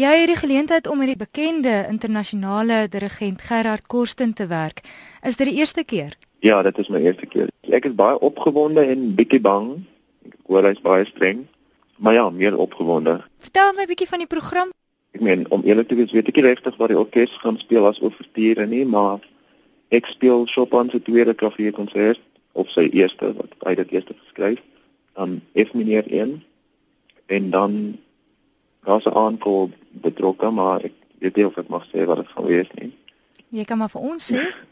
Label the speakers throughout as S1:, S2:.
S1: Jy het die geleentheid om met die bekende internasionale dirigent Gerard Korsten te werk. Is dit die eerste keer?
S2: Ja, dit is my eerste keer. Ek is baie opgewonde en bietjie bang. Ek hoor hy's baie streng, maar ja, meer opgewonde.
S1: Vertel my 'n bietjie van die program.
S2: Ek meen, om eerlik te wees, weet ek nie regtig wat die orkes gaan speel as ouverture nie, maar ek speel Chopin se tweede klavierkonsert of sy eerste wat hy dit eerste geskryf, dan F mineur 1 en dan daar's 'n aankoop betrokke, maar ek weet nie of ek mag sê wat dit gaan wees nie.
S1: Jy kan maar vir ons sê.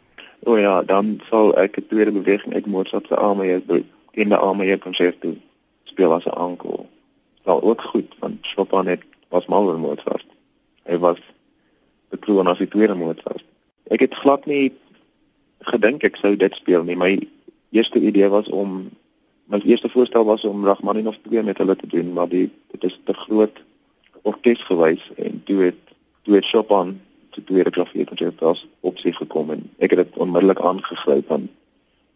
S2: O oh ja, dan sal ek 'n tweede beweging uit Mozart se Arme in die Arme konsert doen. Speel as 'n aankoop. Sal ook goed want Chopin het was mal oor Mozart. Hy was bekroon as die tweede Mozart. Ek het glad nie gedink ek sou dit speel nie. My eerste idee was om my eerste voorstel was om Rachmaninov 2 met hulle te doen, maar die dit is te groot orkes gewys en toe het toe het Chopin se tweede klavierkonsert as op sy gekom en ek het dit onmiddellik aangegryp want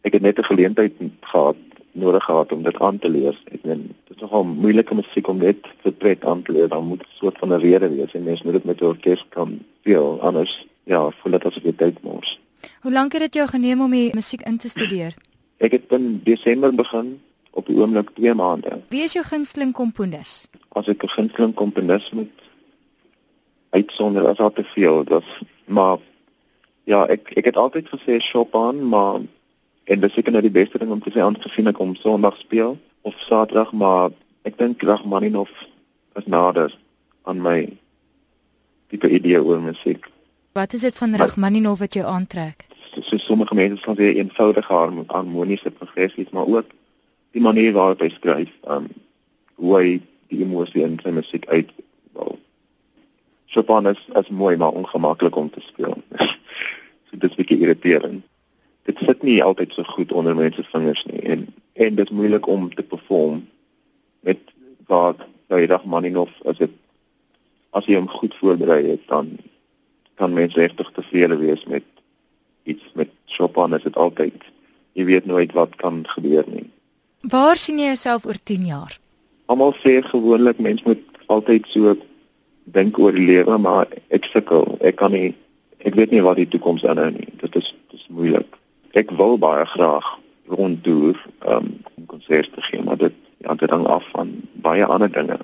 S2: ek het net 'n geleentheid gehad nodig gehad om dit aan te leer. Ek meen dit is nogal moeilike musiek om net vir pret aan te leer. Dan moet 'n soort van 'n rede wees en mens moet dit met 'n orkes kan speel anders ja, voel dit asof jy tyd mors.
S1: Hoe lank het dit jou geneem om die musiek in te studeer?
S2: Ek het in Desember begin op die oomblik 2 maande.
S1: Wie is jou gunsteling komponis?
S2: As ek 'n gunsteling komponis moet uitsonder as al te veel, dis maar ja, ek ek het altyd gesê Chopin, maar en dis seker nou die beste ding om te sê aangesien ek om Sondag speel of Saterdag, maar ek dink Rachmaninov is nader aan my tipe idee oor musiek.
S1: Wat is dit van Rachmaninov wat jou aantrek?
S2: So sommige mense sal sê eenvoudige harmoniese progressies, maar ook die manier waarop hy skryf, um hoe hy die emosie in sy musiek uit wel. Chopin is as mooi maar ongemaklik om te speel. so dit is bietjie irriterend. Dit sit nie altyd so goed onder mense vingers nie en en dit is moeilik om te perform met wat nou die dag Maninov as dit as jy hom goed voorberei het dan kan mens regtig tevrede wees met iets met Chopin is dit altyd jy weet nooit wat kan gebeur nie.
S1: Waar sien jy jouself oor 10 jaar?
S2: Almal sê gewoonlik mens moet altyd so dink oor die lewe, maar ek sukkel. Ek kan nie ek weet nie wat die toekoms aanhou nie. Dit is dit is moeilik. Ek wil baie graag rondtoer, um, om konserte te gee, maar dit hang af van baie ander dinge.